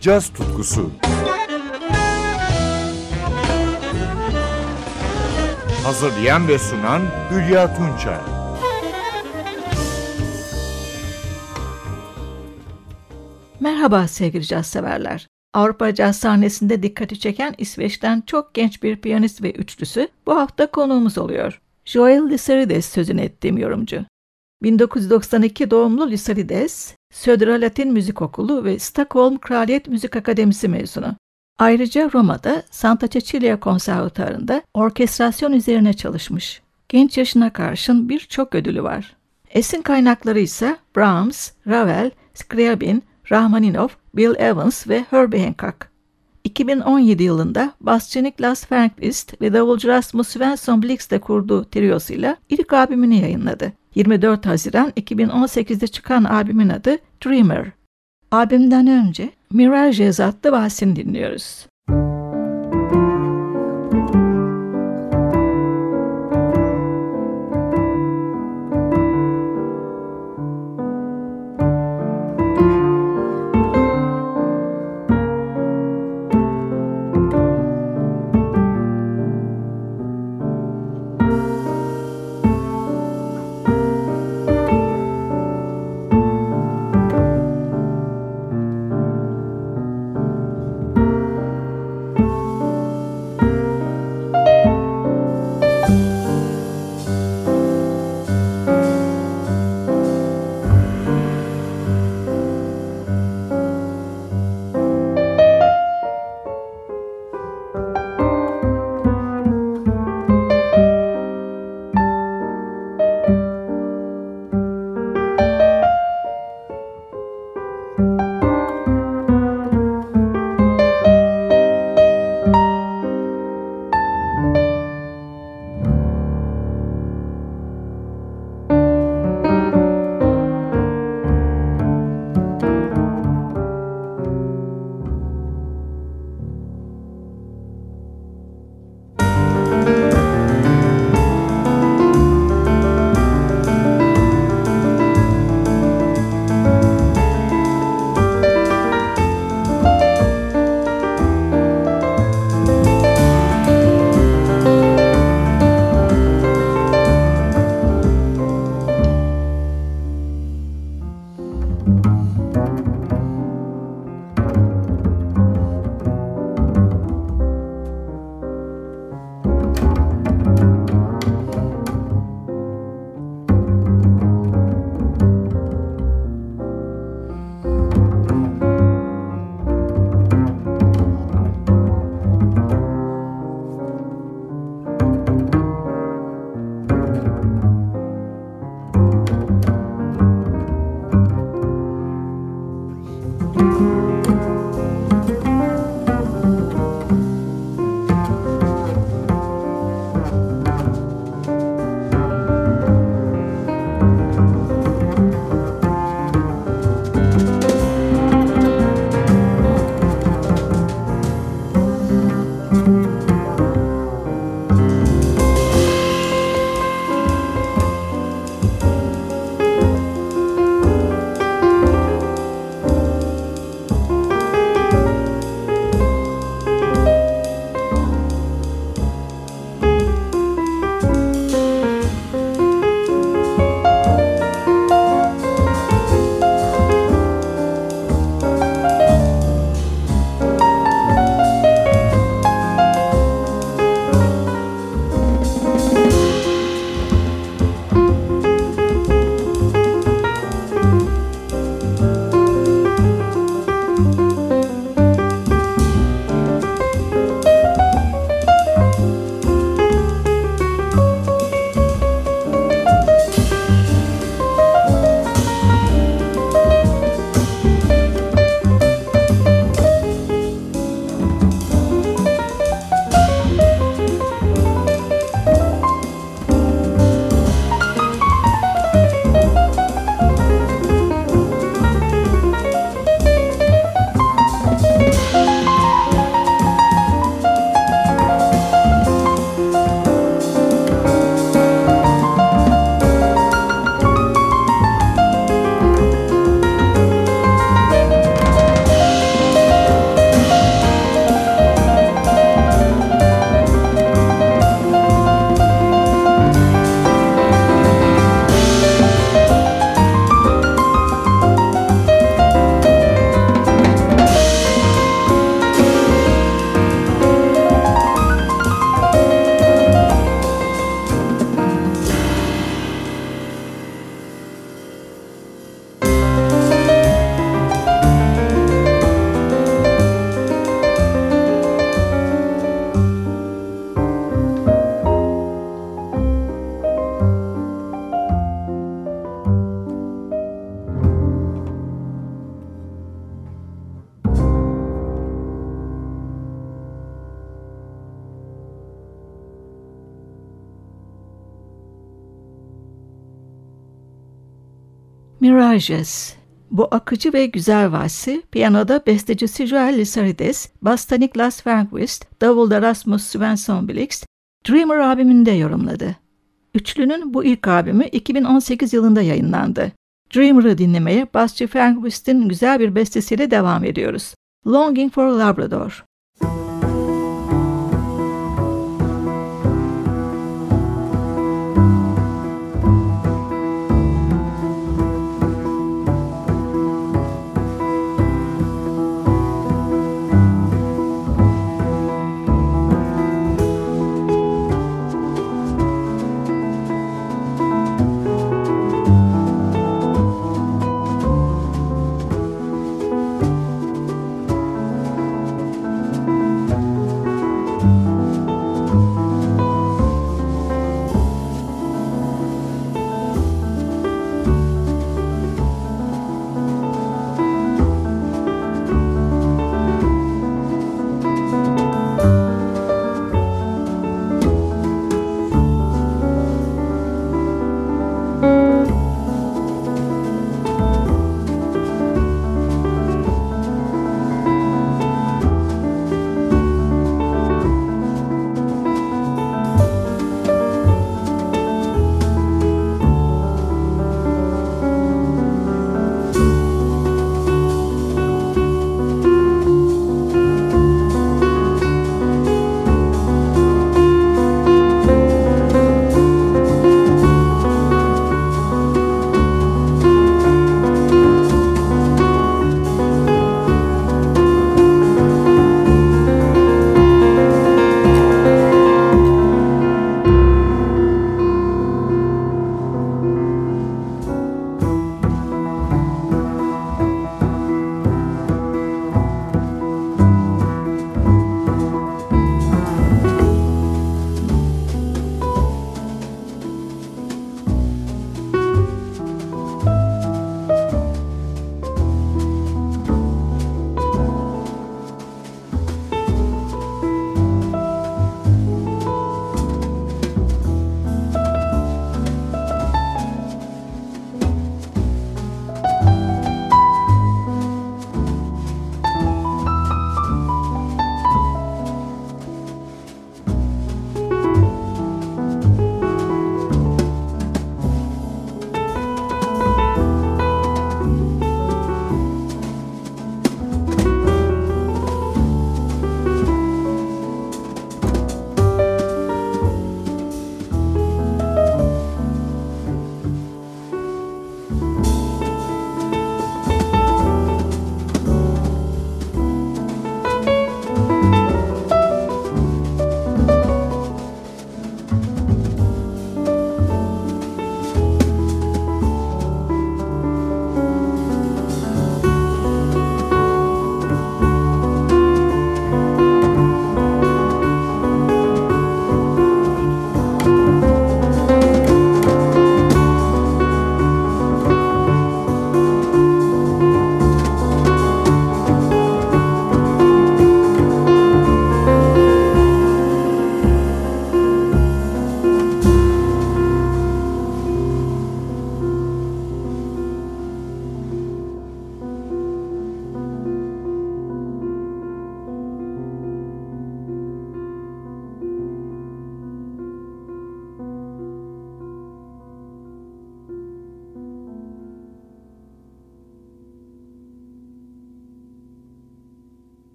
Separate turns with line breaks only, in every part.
caz tutkusu. Hazırlayan ve sunan Hülya Tunçay.
Merhaba sevgili caz severler. Avrupa caz sahnesinde dikkati çeken İsveç'ten çok genç bir piyanist ve üçlüsü bu hafta konuğumuz oluyor. Joel Lissarides sözünü ettiğim yorumcu. 1992 doğumlu Lissarides, Södra Latin Müzik Okulu ve Stockholm Kraliyet Müzik Akademisi mezunu. Ayrıca Roma'da Santa Cecilia Konservatuarı'nda orkestrasyon üzerine çalışmış. Genç yaşına karşın birçok ödülü var. Esin kaynakları ise Brahms, Ravel, Scriabin, Rachmaninoff, Bill Evans ve Herbie Hancock. 2017 yılında basçı Niklas Fernqvist ve davulcu Rasmus Svensson Blix'te kurduğu triosuyla ilk albümünü yayınladı. 24 Haziran 2018'de çıkan albümün adı Dreamer. Albümden önce Mirage adlı valsini dinliyoruz. Mirages bu akıcı ve güzel valsi piyanoda bestecisi Joel Lissarides, basta Niklas Fernquist, davulda Rasmus Svensson Blix, Dreamer albümünde yorumladı. Üçlünün bu ilk albümü 2018 yılında yayınlandı. Dreamer'ı dinlemeye basçı Fernquist'in güzel bir bestesiyle devam ediyoruz. Longing for Labrador.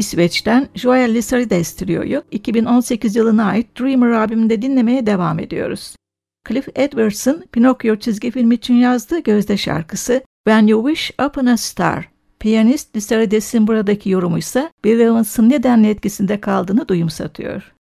İsveç'ten Joel Lissarides Trio'yu 2018 yılına ait Dreamer albümünde dinlemeye devam ediyoruz. Cliff Edwards'ın Pinocchio çizgi filmi için yazdığı gözde şarkısı When You Wish Upon a Star. Piyanist Lissarides'in buradaki yorumu ise Bill Evans'ın nedenli etkisinde kaldığını duyumsatıyor.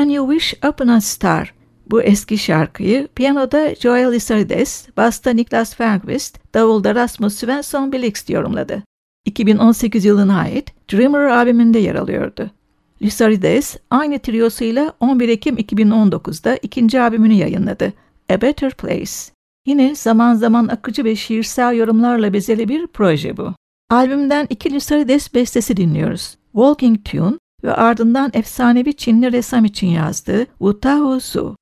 When You Wish Upon a Star. Bu eski şarkıyı piyanoda Joel Isarides, basta Niklas Fergvist, davulda Rasmus Svensson Blix yorumladı. 2018 yılına ait Dreamer albümünde yer alıyordu. Lysarides aynı triosuyla 11 Ekim 2019'da ikinci albümünü yayınladı. A Better Place. Yine zaman zaman akıcı ve şiirsel yorumlarla bezeli bir proje bu. Albümden iki Lysarides bestesi dinliyoruz. Walking Tune ve ardından efsanevi Çinli ressam için yazdığı Wu Tao Su.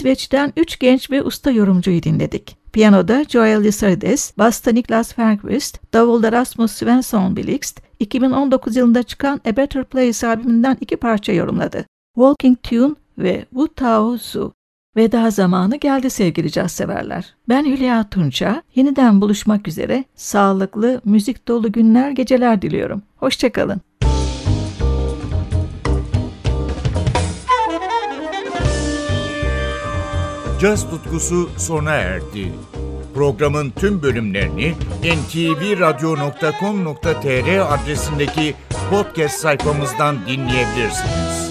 İsveç'ten üç genç ve usta yorumcuyu dinledik. Piyanoda Joel Lissarides, basta Niklas Fergqvist, davulda Rasmus Svensson Blixt, 2019 yılında çıkan A Better Place albümünden iki parça yorumladı. Walking Tune ve Wu Tao Zu. Veda zamanı geldi sevgili caz severler. Ben Hülya Tunça. Yeniden buluşmak üzere sağlıklı, müzik dolu günler, geceler diliyorum. Hoşçakalın.
Caz tutkusu sona erdi. Programın tüm bölümlerini ntvradio.com.tr adresindeki podcast sayfamızdan dinleyebilirsiniz.